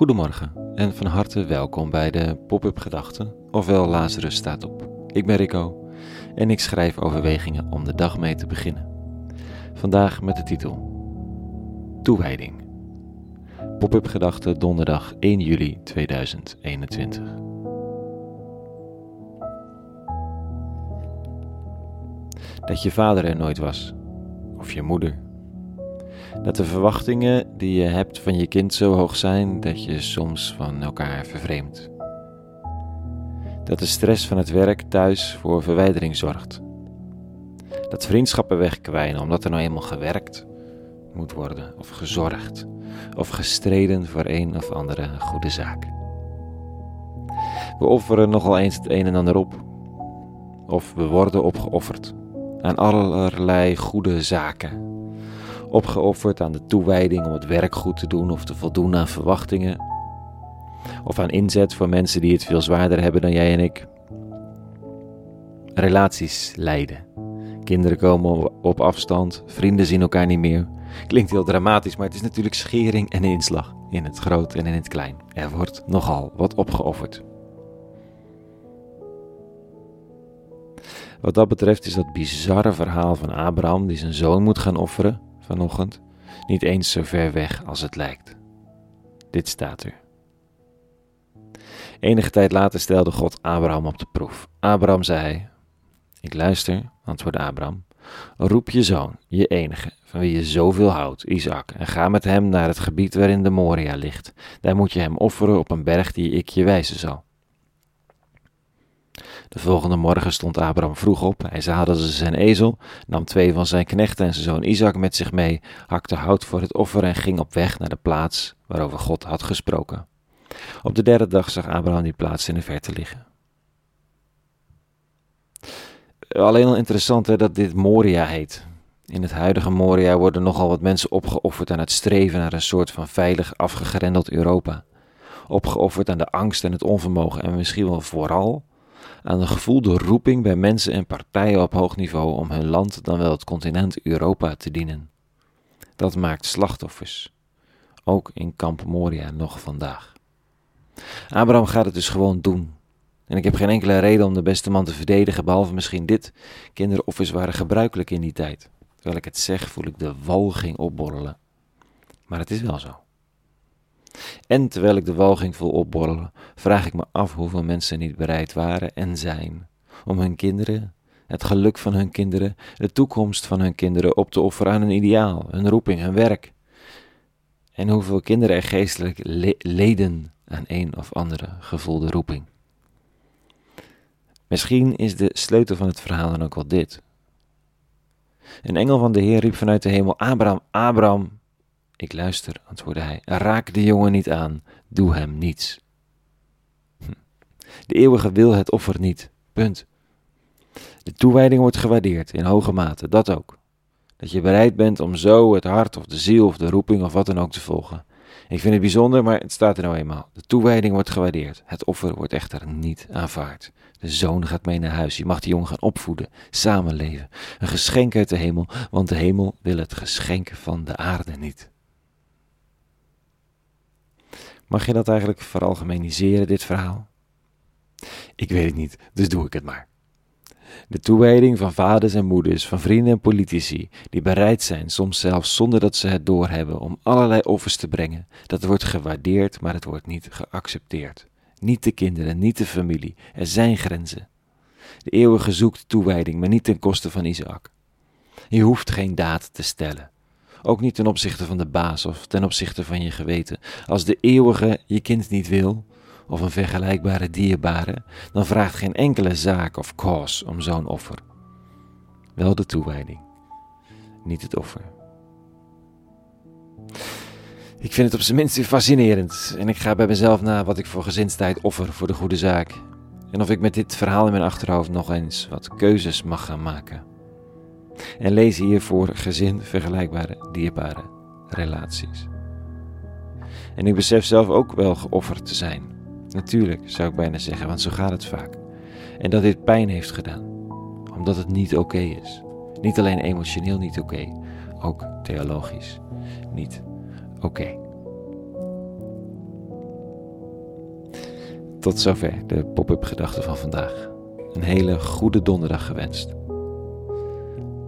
Goedemorgen en van harte welkom bij de Pop-up Gedachten, ofwel Lazarus staat op. Ik ben Rico en ik schrijf overwegingen om de dag mee te beginnen. Vandaag met de titel Toewijding. Pop-up Gedachten donderdag 1 juli 2021. Dat je vader er nooit was, of je moeder dat de verwachtingen die je hebt van je kind zo hoog zijn dat je soms van elkaar vervreemdt. Dat de stress van het werk thuis voor verwijdering zorgt. Dat vriendschappen wegkwijnen omdat er nou eenmaal gewerkt moet worden, of gezorgd, of gestreden voor een of andere goede zaak. We offeren nogal eens het een en ander op, of we worden opgeofferd aan allerlei goede zaken opgeofferd aan de toewijding om het werk goed te doen of te voldoen aan verwachtingen, of aan inzet voor mensen die het veel zwaarder hebben dan jij en ik. Relaties lijden. Kinderen komen op afstand, vrienden zien elkaar niet meer. Klinkt heel dramatisch, maar het is natuurlijk schering en inslag in het groot en in het klein. Er wordt nogal wat opgeofferd. Wat dat betreft is dat bizarre verhaal van Abraham die zijn zoon moet gaan offeren vanochtend niet eens zo ver weg als het lijkt. Dit staat er. Enige tijd later stelde God Abraham op de proef. Abraham zei: Ik luister, antwoordde Abraham. Roep je zoon, je enige, van wie je zoveel houdt, Isaac, en ga met hem naar het gebied waarin de Moria ligt. Daar moet je hem offeren op een berg die ik je wijzen zal. De volgende morgen stond Abraham vroeg op. Hij zadelde zijn ezel, nam twee van zijn knechten en zijn zoon Isaac met zich mee, hakte hout voor het offer en ging op weg naar de plaats waarover God had gesproken. Op de derde dag zag Abraham die plaats in de verte liggen. Alleen al interessant hè, dat dit Moria heet. In het huidige Moria worden nogal wat mensen opgeofferd aan het streven naar een soort van veilig afgegrendeld Europa. Opgeofferd aan de angst en het onvermogen en misschien wel vooral aan de gevoelde roeping bij mensen en partijen op hoog niveau om hun land, dan wel het continent Europa, te dienen. Dat maakt slachtoffers, ook in Kamp Moria nog vandaag. Abraham gaat het dus gewoon doen. En ik heb geen enkele reden om de beste man te verdedigen, behalve misschien dit: kinderoffers waren gebruikelijk in die tijd. Terwijl ik het zeg, voel ik de walging opborrelen. Maar het is wel zo. En terwijl ik de walging voel opborrelen, vraag ik me af hoeveel mensen niet bereid waren en zijn om hun kinderen, het geluk van hun kinderen, de toekomst van hun kinderen op te offeren aan een ideaal, hun roeping, hun werk. En hoeveel kinderen er geestelijk leden aan een of andere gevoelde roeping. Misschien is de sleutel van het verhaal dan ook wel dit. Een engel van de Heer riep vanuit de hemel: Abraham, Abraham. Ik luister, antwoordde hij. Raak de jongen niet aan, doe hem niets. Hm. De eeuwige wil het offer niet. Punt. De toewijding wordt gewaardeerd in hoge mate, dat ook. Dat je bereid bent om zo het hart of de ziel of de roeping of wat dan ook te volgen. Ik vind het bijzonder, maar het staat er nou eenmaal. De toewijding wordt gewaardeerd. Het offer wordt echter niet aanvaard. De zoon gaat mee naar huis. Je mag die jongen gaan opvoeden, samenleven. Een geschenk uit de hemel, want de hemel wil het geschenk van de aarde niet. Mag je dat eigenlijk veralgemeniseren, dit verhaal? Ik weet het niet, dus doe ik het maar. De toewijding van vaders en moeders, van vrienden en politici, die bereid zijn, soms zelfs zonder dat ze het doorhebben, om allerlei offers te brengen, dat wordt gewaardeerd, maar het wordt niet geaccepteerd. Niet de kinderen, niet de familie, er zijn grenzen. De eeuwige zoekt toewijding, maar niet ten koste van Isaac. Je hoeft geen daad te stellen. Ook niet ten opzichte van de baas of ten opzichte van je geweten. Als de eeuwige je kind niet wil, of een vergelijkbare dierbare, dan vraagt geen enkele zaak of cause om zo'n offer. Wel de toewijding, niet het offer. Ik vind het op zijn minst fascinerend en ik ga bij mezelf na wat ik voor gezinstijd offer voor de goede zaak. En of ik met dit verhaal in mijn achterhoofd nog eens wat keuzes mag gaan maken en lees hiervoor gezin vergelijkbare dierbare relaties. En ik besef zelf ook wel geofferd te zijn. Natuurlijk, zou ik bijna zeggen, want zo gaat het vaak. En dat dit pijn heeft gedaan, omdat het niet oké is. Niet alleen emotioneel niet oké, ook theologisch niet oké. Tot zover de pop-up gedachte van vandaag. Een hele goede donderdag gewenst.